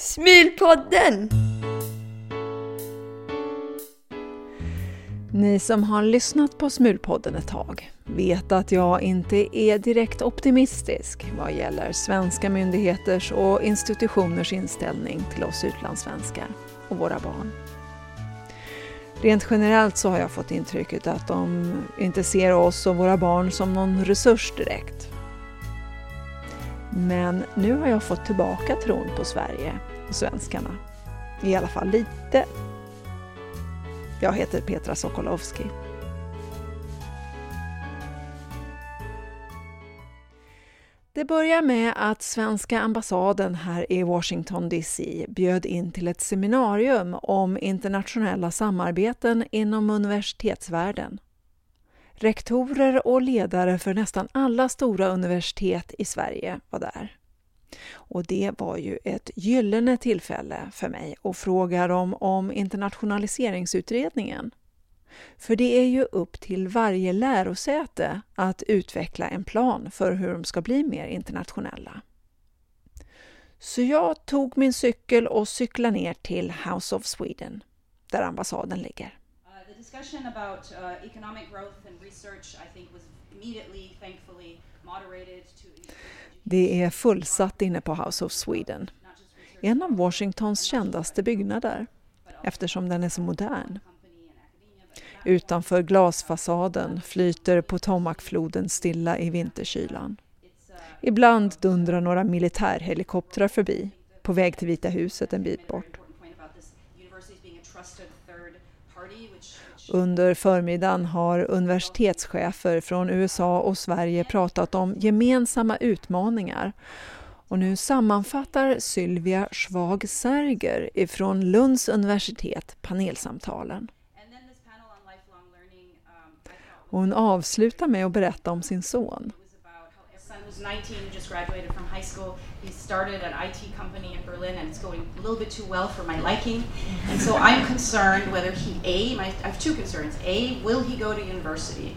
Smilpodden! Ni som har lyssnat på Smulpodden ett tag vet att jag inte är direkt optimistisk vad gäller svenska myndigheters och institutioners inställning till oss utlandssvenskar och våra barn. Rent generellt så har jag fått intrycket att de inte ser oss och våra barn som någon resurs direkt. Men nu har jag fått tillbaka tron på Sverige och svenskarna. I alla fall lite. Jag heter Petra Sokolowski. Det börjar med att svenska ambassaden här i Washington DC bjöd in till ett seminarium om internationella samarbeten inom universitetsvärlden. Rektorer och ledare för nästan alla stora universitet i Sverige var där. Och det var ju ett gyllene tillfälle för mig att fråga dem om internationaliseringsutredningen. För det är ju upp till varje lärosäte att utveckla en plan för hur de ska bli mer internationella. Så jag tog min cykel och cyklade ner till House of Sweden, där ambassaden ligger. Uh, discussion about uh, economic growth and research, I think, was immediately, thankfully, moderated to. Det är fullsatt inne på House of Sweden, en av Washingtons kändaste byggnader, eftersom den är så modern. Utanför glasfasaden flyter Potomacfloden stilla i vinterkylan. Ibland dundrar några militärhelikoptrar förbi, på väg till Vita huset en bit bort. Under förmiddagen har universitetschefer från USA och Sverige pratat om gemensamma utmaningar och nu sammanfattar Sylvia Schwag Serger ifrån Lunds universitet panelsamtalen. Hon avslutar med att berätta om sin son. Was 19, just graduated from high school. He started an IT company in Berlin and it's going a little bit too well for my liking. And so I'm concerned whether he, A, my, I have two concerns. A, will he go to university?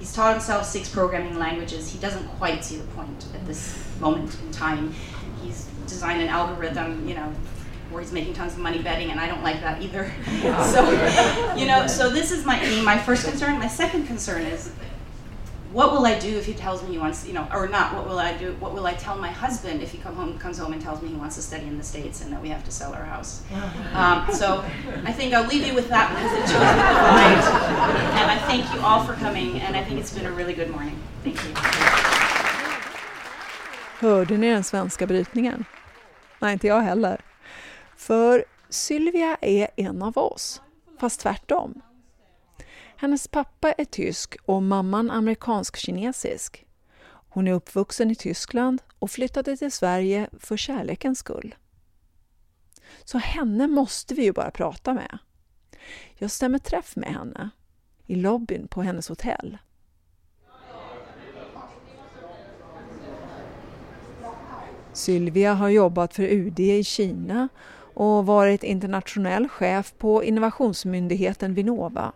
He's taught himself six programming languages. He doesn't quite see the point at this moment in time. He's designed an algorithm, you know, where he's making tons of money betting, and I don't like that either. so, you know, so this is my my first concern. My second concern is what will I do if he tells me he wants, you know, or not? What will I do? What will I tell my husband if he come home, comes home and tells me he wants to study in the states and that we have to sell our house? Um, so I think I'll leave you with that because it shows me the light. And I thank you all for coming, and I think it's been a really good morning. Thank you. Hörde ni den svenska brytningen? Nej, inte jag heller. För Sylvia är en av oss, fast tvärtom. Hennes pappa är tysk och mamman amerikansk-kinesisk. Hon är uppvuxen i Tyskland och flyttade till Sverige för kärlekens skull. Så henne måste vi ju bara prata med. Jag stämmer träff med henne i lobbyn på hennes hotell. Sylvia har jobbat för UD i Kina och varit internationell chef på innovationsmyndigheten Vinnova.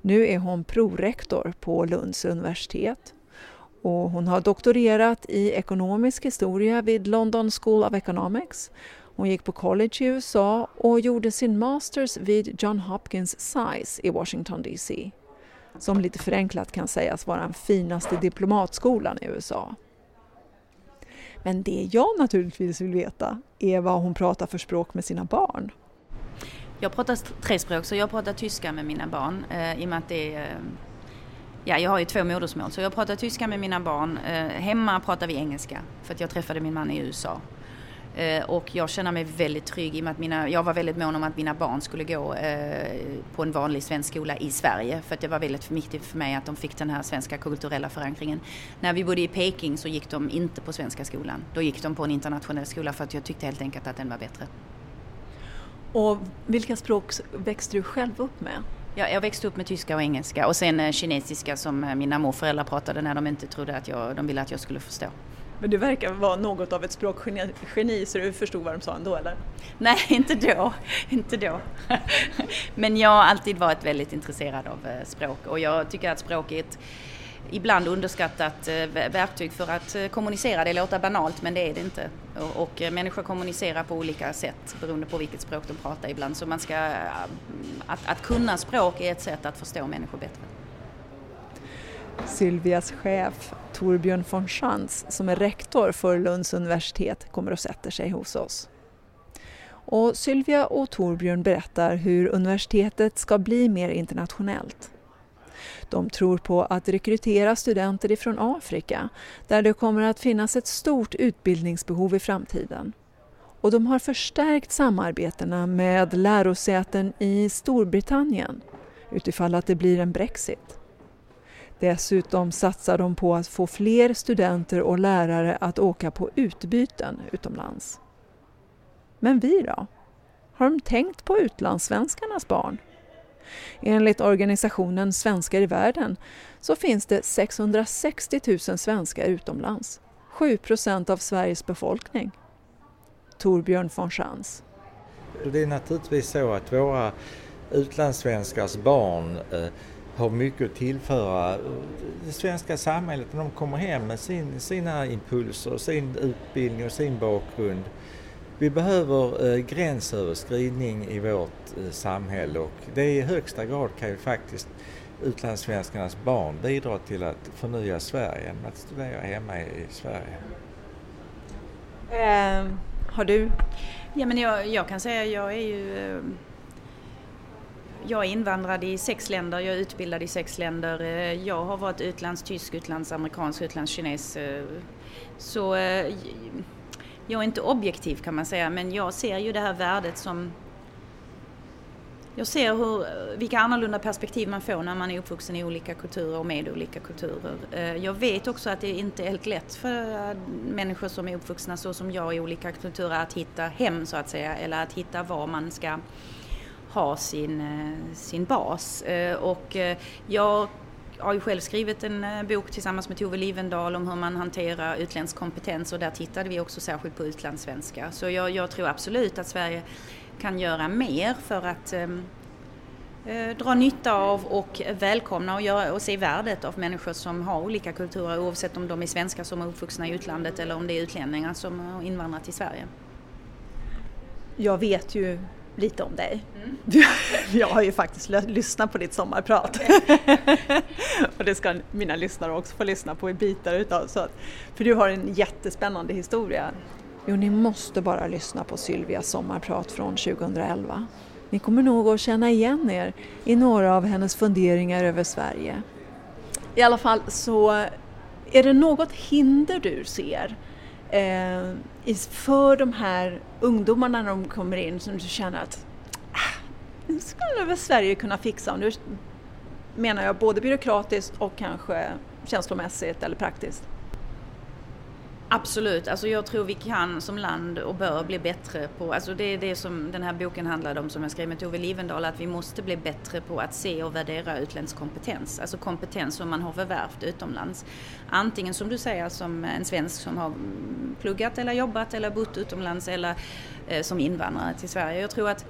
Nu är hon prorektor på Lunds universitet och hon har doktorerat i ekonomisk historia vid London School of Economics. Hon gick på college i USA och gjorde sin masters vid John Hopkins SAIS i Washington DC som lite förenklat kan sägas vara den finaste diplomatskolan i USA. Men det jag naturligtvis vill veta är vad hon pratar för språk med sina barn. Jag pratar tre språk, så jag pratar tyska med mina barn eh, i och med att det är eh, Ja, jag har ju två modersmål, så jag pratar tyska med mina barn. Eh, hemma pratar vi engelska, för att jag träffade min man i USA. Eh, och jag känner mig väldigt trygg i och med att mina, jag var väldigt mån om att mina barn skulle gå eh, på en vanlig svensk skola i Sverige. För att det var väldigt viktigt för mig att de fick den här svenska kulturella förankringen. När vi bodde i Peking så gick de inte på svenska skolan. Då gick de på en internationell skola för att jag tyckte helt enkelt att den var bättre. Och vilka språk växte du själv upp med? Ja, jag växte upp med tyska och engelska och sen eh, kinesiska som eh, mina morföräldrar pratade när de inte trodde att jag, de ville att jag skulle förstå. Men du verkar vara något av ett språkgeni så du förstod vad de sa ändå eller? Nej, inte då. inte då. Men jag har alltid varit väldigt intresserad av eh, språk och jag tycker att språk är ett ibland underskattat eh, verktyg för att eh, kommunicera. Det låter banalt men det är det inte. Och, eh, människor kommunicerar på olika sätt beroende på vilket språk de pratar ibland. Så man ska, att, att kunna språk är ett sätt att förstå människor bättre. Sylvias chef Torbjörn von Schantz som är rektor för Lunds universitet kommer och sätter sig hos oss. Och Sylvia och Torbjörn berättar hur universitetet ska bli mer internationellt. De tror på att rekrytera studenter ifrån Afrika där det kommer att finnas ett stort utbildningsbehov i framtiden. Och de har förstärkt samarbetena med lärosäten i Storbritannien utifall att det blir en Brexit. Dessutom satsar de på att få fler studenter och lärare att åka på utbyten utomlands. Men vi då? Har de tänkt på utlandssvenskarnas barn? Enligt organisationen Svenskar i världen så finns det 660 000 svenskar utomlands, 7 procent av Sveriges befolkning. Torbjörn von Schantz. Det är naturligtvis så att våra utlandssvenskars barn eh, har mycket att tillföra eh, det svenska samhället när de kommer hem med sin, sina impulser, sin utbildning och sin bakgrund. Vi behöver eh, gränsöverskridning i vårt eh, samhälle och det är i högsta grad kan ju faktiskt utlandssvenskarnas barn bidra till att förnya Sverige genom att studera hemma i, i Sverige. Eh, har du? Ja men jag, jag kan säga jag är ju eh, jag är invandrad i sex länder, jag är utbildad i sex länder. Eh, jag har varit utlandstysk, utlandsamerikansk, utlandskines. Eh, så eh, jag är inte objektiv kan man säga, men jag ser ju det här värdet som jag ser hur, vilka annorlunda perspektiv man får när man är uppvuxen i olika kulturer och med olika kulturer. Eh, jag vet också att det inte är helt lätt för eh, människor som är uppvuxna så som jag i olika kulturer att hitta hem så att säga, eller att hitta var man ska ha sin, eh, sin bas. Och jag har ju själv skrivit en eh, bok tillsammans med Tove Livendal om hur man hanterar utländsk kompetens och där tittade vi också särskilt på utlandssvenska. Så jag, jag tror absolut att Sverige kan göra mer för att ehm, eh, dra nytta av och välkomna och, göra, och se värdet av människor som har olika kulturer oavsett om de är svenskar som är uppvuxna i utlandet eller om det är utlänningar som har invandrat till Sverige. Jag vet ju lite om dig. Mm. Jag har ju faktiskt lyssnat på ditt sommarprat. och det ska mina lyssnare också få lyssna på i bitar utav. Så att, för du har en jättespännande historia. Jo, ni måste bara lyssna på Sylvias sommarprat från 2011. Ni kommer nog att känna igen er i några av hennes funderingar över Sverige. I alla fall så är det något hinder du ser eh, för de här ungdomarna när de kommer in som du känner att ah, nu skulle väl Sverige kunna fixa. Och nu menar jag både byråkratiskt och kanske känslomässigt eller praktiskt. Absolut, alltså jag tror vi kan som land och bör bli bättre på, alltså det är det som den här boken handlade om som jag skrev med Tove Livendal, att vi måste bli bättre på att se och värdera utländsk kompetens, alltså kompetens som man har förvärvt utomlands. Antingen som du säger som en svensk som har pluggat eller jobbat eller bott utomlands eller eh, som invandrare till Sverige. Jag tror att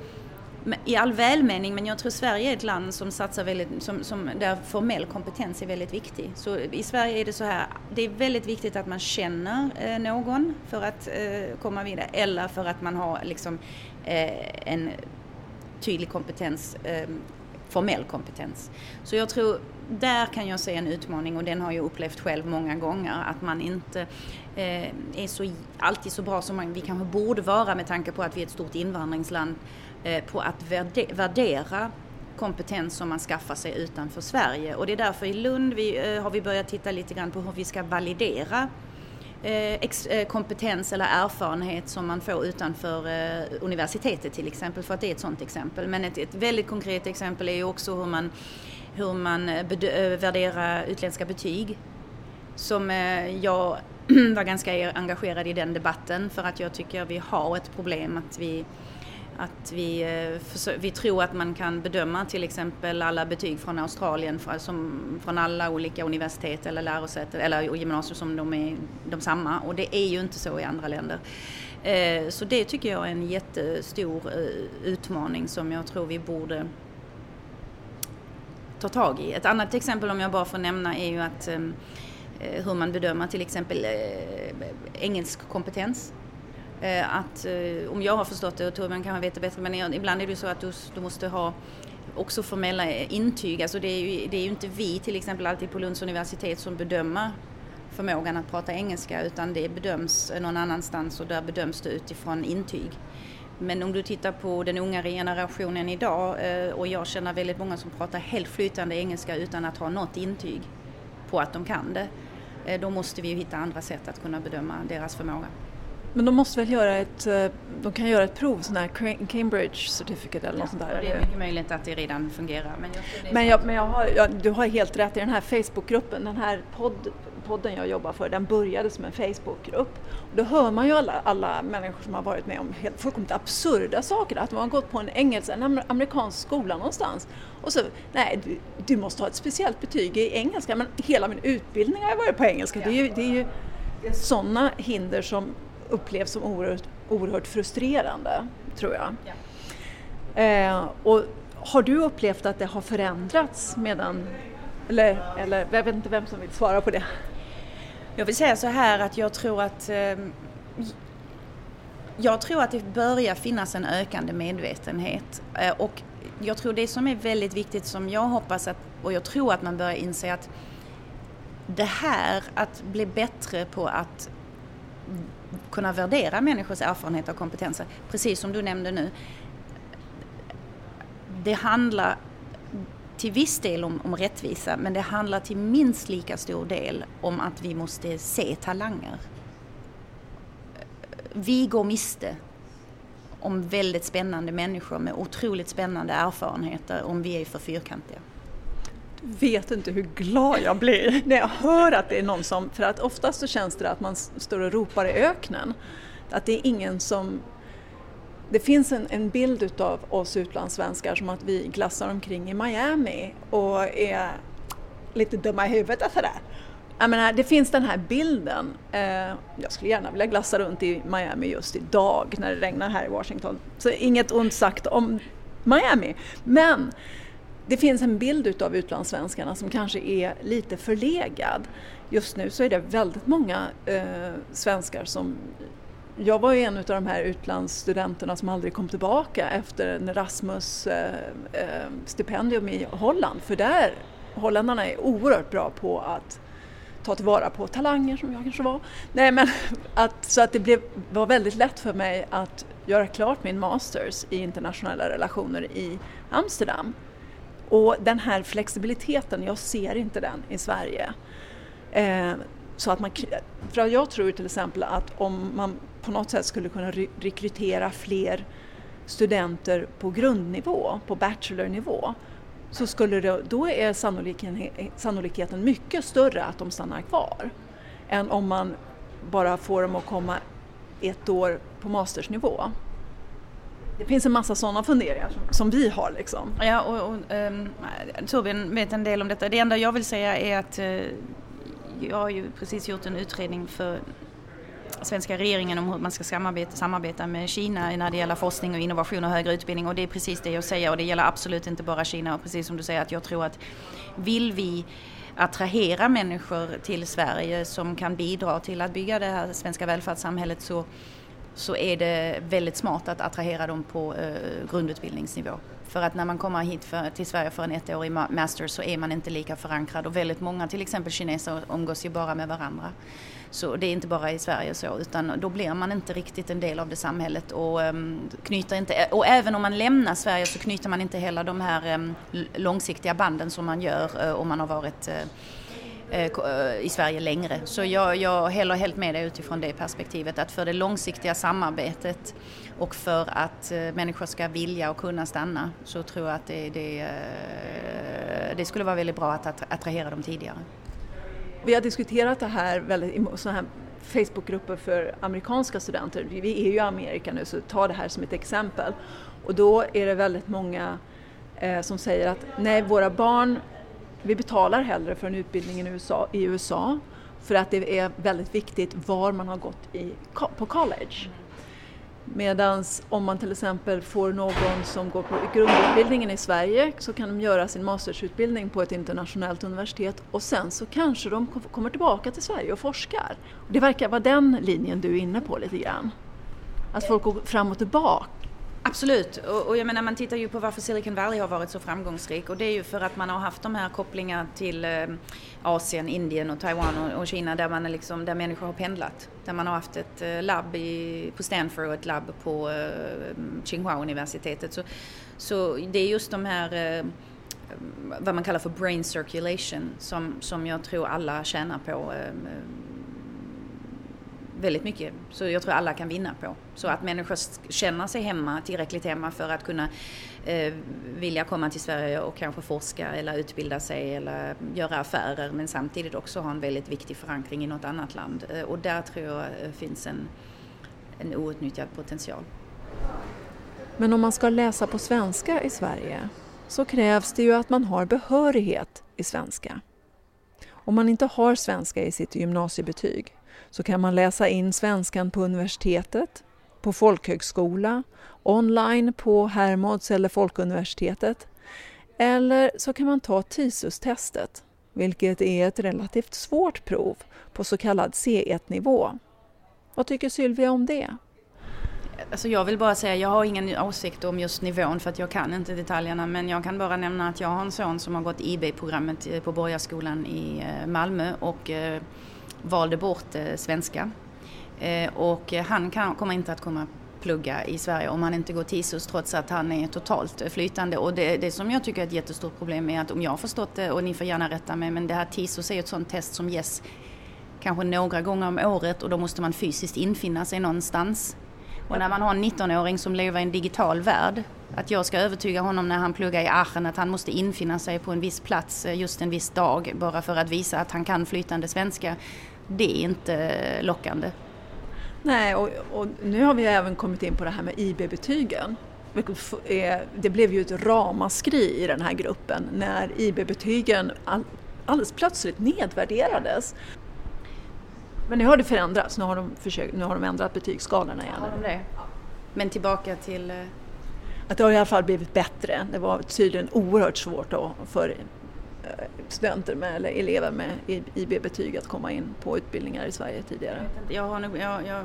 i all välmening, men jag tror Sverige är ett land som satsar väldigt, som, som, där formell kompetens är väldigt viktig. Så i Sverige är det så här, det är väldigt viktigt att man känner eh, någon för att eh, komma vidare eller för att man har liksom eh, en tydlig kompetens, eh, formell kompetens. Så jag tror, där kan jag se en utmaning och den har jag upplevt själv många gånger, att man inte eh, är så, alltid så bra som man, vi kanske borde vara med tanke på att vi är ett stort invandringsland Eh, Eh, på att värdera kompetens som man skaffar sig utanför Sverige. Och det är därför i Lund vi, eh, har vi börjat titta lite grann på hur vi ska validera eh, kompetens eller erfarenhet som man får utanför universitetet till exempel, för att det är ett sådant exempel. Men ett, ett väldigt konkret exempel är ju också hur man, hur man värderar utländska betyg. Som jag var ganska engagerad i den debatten för att jag tycker vi har ett problem att vi att vi, eh, vi tror att man kan bedöma till exempel alla betyg från Australien som, från alla olika universitet eller lärosäten eller gymnasier som de är de samma och det är ju inte så i andra länder. Eh, så det tycker jag är en jättestor eh, utmaning som jag tror vi borde ta tag i. Ett annat exempel om jag bara får nämna är ju att hur man bedömer till exempel engelsk kompetens. Eh, att eh, om jag har förstått det och Torbjörn kanske vet det bättre men ibland är det ju så att du, du måste ha också formella eh, intyg. Alltså det är, ju, det är ju inte vi till exempel alltid på Lunds universitet som bedömer förmågan att prata engelska utan det bedöms någon annanstans och där bedöms det utifrån intyg. Men om du tittar på den unga generationen idag eh, och jag känner väldigt många som pratar helt flytande engelska utan att ha något intyg på att de kan det. Eh, då måste vi ju hitta andra sätt att kunna bedöma deras förmåga. Men de måste väl göra ett, eh, de kan göra ett prov, sån här Cambridge certificate eller något sånt där? Det är mycket möjligt att det redan fungerar. Men, jag men, jag, men jag har, jag, du har helt rätt i den här Facebookgruppen, den här podd, podden jag jobbar för, den började som en Facebookgrupp. då hör man ju alla, alla människor som har varit med om helt fullkomligt absurda saker, att de har gått på en engelsk, en amerikansk skola någonstans och så, nej du, du måste ha ett speciellt betyg i engelska, men hela min utbildning har ju varit på engelska. Det är ju, det är ju sådana hinder som upplevs som oerhört, oerhört frustrerande, tror jag. Ja. Eh, och har du upplevt att det har förändrats medan, eller, eller jag vet inte vem som vill svara på det? Jag vill säga så här att jag tror att eh, jag tror att det börjar finnas en ökande medvetenhet eh, och jag tror det som är väldigt viktigt som jag hoppas att, och jag tror att man börjar inse att det här att bli bättre på att kunna värdera människors erfarenheter och kompetenser, precis som du nämnde nu. Det handlar till viss del om, om rättvisa men det handlar till minst lika stor del om att vi måste se talanger. Vi går miste om väldigt spännande människor med otroligt spännande erfarenheter om vi är för fyrkantiga vet inte hur glad jag blir när jag hör att det är någon som, för att oftast så känns det att man står och ropar i öknen. Att det är ingen som det finns en, en bild utav oss utlandssvenskar som att vi glassar omkring i Miami och är lite dumma i huvudet och sådär. Jag menar, det finns den här bilden. Eh, jag skulle gärna vilja glassa runt i Miami just idag när det regnar här i Washington. Så inget ont sagt om Miami. Men det finns en bild utav utlandssvenskarna som kanske är lite förlegad. Just nu så är det väldigt många eh, svenskar som jag var ju en av de här utlandsstudenterna som aldrig kom tillbaka efter en Erasmus-stipendium eh, eh i Holland. För där, holländarna är oerhört bra på att ta tillvara på talanger som jag kanske var. Nej, men att, så att det blev, var väldigt lätt för mig att göra klart min masters i internationella relationer i Amsterdam. Och den här flexibiliteten, jag ser inte den i Sverige. Eh, så att man, för jag tror till exempel att om man på något sätt skulle kunna rekrytera fler studenter på grundnivå, på bachelornivå, så skulle det, då är sannolikheten, sannolikheten mycket större att de stannar kvar än om man bara får dem att komma ett år på mastersnivå. Det finns en massa sådana funderingar som, som, vi har liksom. Ja, och, och um, Torbjörn vet en del om detta. Det enda jag vill säga är att uh, jag har ju precis gjort en utredning för svenska regeringen om hur man ska samarbeta, samarbeta med Kina när det gäller forskning och innovation och högre utbildning och det är precis det jag säger och det gäller absolut inte bara Kina och precis som du säger att jag tror att vill vi attrahera människor till Sverige som kan bidra till att bygga det här svenska välfärdssamhället så så är det väldigt smart att attrahera dem på eh, grundutbildningsnivå. För att när man kommer hit för, till Sverige för en ettårig master så är man inte lika förankrad och väldigt många, till exempel kineser, umgås ju bara med varandra. Så det är inte bara i Sverige så utan då blir man inte riktigt en del av det samhället och um, knyter inte, och även om man lämnar Sverige så knyter man inte heller de här um, långsiktiga banden som man gör uh, om man har varit uh, Eh, eh, i Sverige längre. Så jag, jag häller helt med dig utifrån det perspektivet att för det långsiktiga samarbetet och för att eh, människor ska vilja och kunna stanna så tror jag att det, det, det skulle vara väldigt bra att attrahera dem tidigare. Vi har diskuterat det här väldigt, i sådana här Facebookgrupper för amerikanska studenter. Vi är ju i Amerika nu så ta det här som ett exempel. Och då är det väldigt många som säger att nej, våra barn vi betalar hellre för en utbildning i USA, i USA för att det är väldigt viktigt var man har gått i, på college. Medan om man till exempel får någon som går på grundutbildningen i Sverige så kan de göra sin mastersutbildning på ett internationellt universitet och sen så kanske de kommer tillbaka till Sverige och forskar. Det verkar vara den linjen du är inne på lite grann. Att folk går fram och tillbaka Absolut, och, och jag menar man tittar ju på varför Silicon Valley har varit så framgångsrik och det är ju för att man har haft de här kopplingarna till eh, Asien, Indien och Taiwan och, och, Kina där, man är liksom, där människor har pendlat. Där man har haft ett eh, labb i, på Stanford och ett labb på eh, Tsinghua-universitetet. Så, så det är just de här eh, vad man kallar för brain circulation som, som jag tror alla tjänar på eh, väldigt mycket. Så jag tror alla kan vinna på. Så att människor känner sig hemma, tillräckligt hemma för att kunna eh, vilja komma till Sverige och kanske forska eller utbilda sig eller göra affärer men samtidigt också ha en väldigt viktig förankring i något annat land. Eh, och där tror jag eh, finns en, en outnyttjad potential. Men om man ska läsa på svenska i Sverige så krävs det ju att man har behörighet i svenska. Om man inte har svenska i sitt gymnasiebetyg så kan man läsa in svenskan på universitetet, på folkhögskola, online på Hermods eller Folkuniversitetet. Eller så kan man ta TISUS-testet, vilket är ett relativt svårt prov på så kallad C1-nivå. Vad tycker Sylvia om det? Alltså jag vill bara säga, jag har ingen åsikt om just nivån för att jag kan inte detaljerna men jag kan bara nämna att jag har en son som har gått IB-programmet eh, på Borgarskolan i eh, Malmö och eh, valde bort eh, svenska. Eh, och han kan, kommer inte att komma plugga i Sverige om han inte går TISUS trots att han är totalt eh, flytande. Och det, det som jag tycker är ett jättestort problem är att om jag har förstått det, och ni får gärna rätta mig, men det här TISUS är ett sånt test som ges kanske några gånger om året och då måste man fysiskt infinna sig någonstans. Och när man har en 19-åring som lever i en digital värld, att jag ska övertyga honom när han pluggar i Aachen att han måste infinna sig på en viss plats eh, just en viss dag bara för att visa att han kan flytande svenska det är inte eh, lockande. Nej, och, och nu har vi även kommit in på det här med IB-betygen. Det blev ju ett ramaskri i den här gruppen när IB-betygen all, alldeles plötsligt nedvärderades. Men nu har det förändrats, nu har de, försökt, nu har de ändrat betygsskalorna igen. Har de det? Men tillbaka till... Eh, Att det har i alla fall blivit bättre. Det var tydligen oerhört svårt då för Eh, studenter med, eller elever med IB-betyg att komma in på utbildningar i Sverige tidigare? Jag har nog, jag, jag,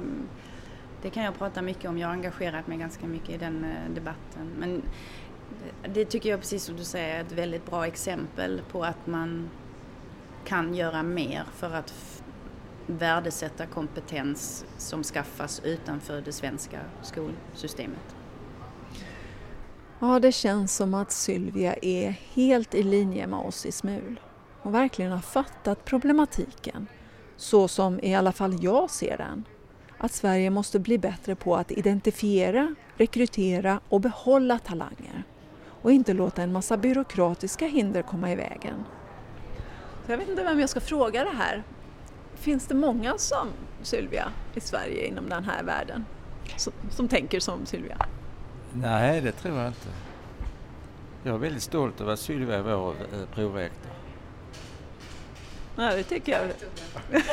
det kan jag prata mycket om, jag har engagerat mig ganska mycket i den eh, debatten. Men det tycker jag precis som du säger är ett väldigt bra exempel på att man kan göra mer för att värdesätta kompetens som skaffas utanför det svenska skolsystemet. Ja, det känns som att Sylvia är helt i linje med oss i SMUL och verkligen har fattat problematiken så som i alla fall jag ser den. Att Sverige måste bli bättre på att identifiera, rekrytera och behålla talanger och inte låta en massa byråkratiska hinder komma i vägen. Jag vet inte vem jag ska fråga det här. Finns det många som Sylvia i Sverige inom den här världen som, som tänker som Sylvia? Nej, det tror jag inte. Jag är väldigt stolt över att Sylvia är vår eh, prorektor. Nej, det tycker jag.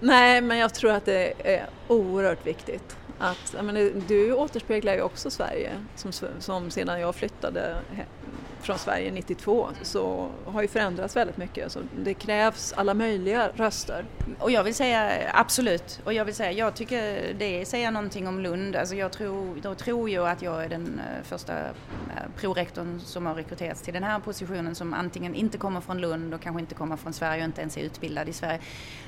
Nej, men jag tror att det är oerhört viktigt. Att, menar, du återspeglar ju också Sverige som, som sedan jag flyttade från Sverige 92 så har ju förändrats väldigt mycket. Så det krävs alla möjliga röster. Och jag vill säga absolut, och jag vill säga, jag tycker det säger någonting om Lund. Alltså jag tror, då tror ju att jag är den eh, första eh, prorektorn som har rekryterats till den här positionen som antingen inte kommer från Lund och kanske inte kommer från Sverige och inte ens är utbildad i Sverige.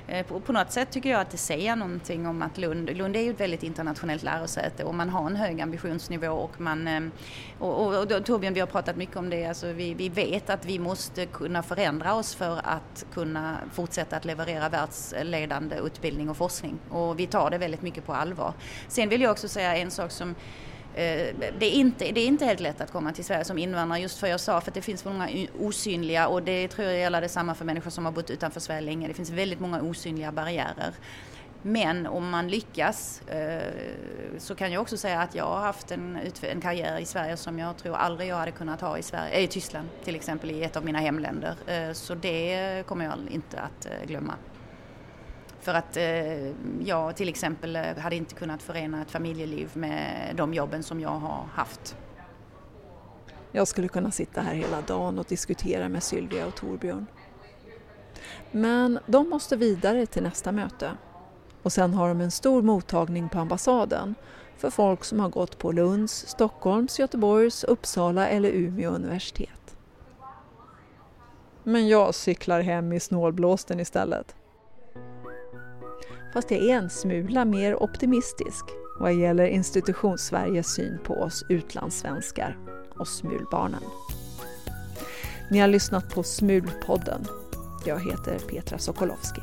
Eh, på, på något sätt tycker jag att det säger någonting om att Lund, Lund är ju ett väldigt internationellt lärosäte och man har en hög ambitionsnivå och man, och, och, och Torbjörn vi har pratat mycket om det Alltså vi, vi vet att vi måste kunna förändra oss för att kunna fortsätta att leverera världsledande utbildning och forskning. Och vi tar det väldigt mycket på allvar. Sen vill jag också säga en sak som eh, det är, inte, det är inte helt lätt att komma till Sverige som invandrare just för jag sa för att det finns många osynliga och det tror jag gäller detsamma för människor som har bott utanför Sverige länge. Det finns väldigt många osynliga barriärer. Men om man lyckas eh, så kan jag också säga att jag har haft en, en karriär i Sverige som jag tror aldrig jag hade kunnat ha i, Sverige, eh, i Tyskland till exempel i ett av mina hemländer. Eh, så det kommer jag inte att eh, glömma. För att jag till exempel hade inte kunnat förena ett familjeliv med de jobben som jag har haft. Jag skulle kunna sitta här hela dagen och diskutera med Sylvia och Torbjörn. Men de måste vidare till nästa möte. Och sen har de en stor mottagning på ambassaden för folk som har gått på Lunds, Stockholms, Göteborgs, Uppsala eller Umeå universitet. Men jag cyklar hem i snålblåsten istället. Fast jag är en smula mer optimistisk vad gäller institutionssveriges syn på oss utlandssvenskar och smulbarnen. Ni har lyssnat på Smulpodden. Jag heter Petra Sokolowski.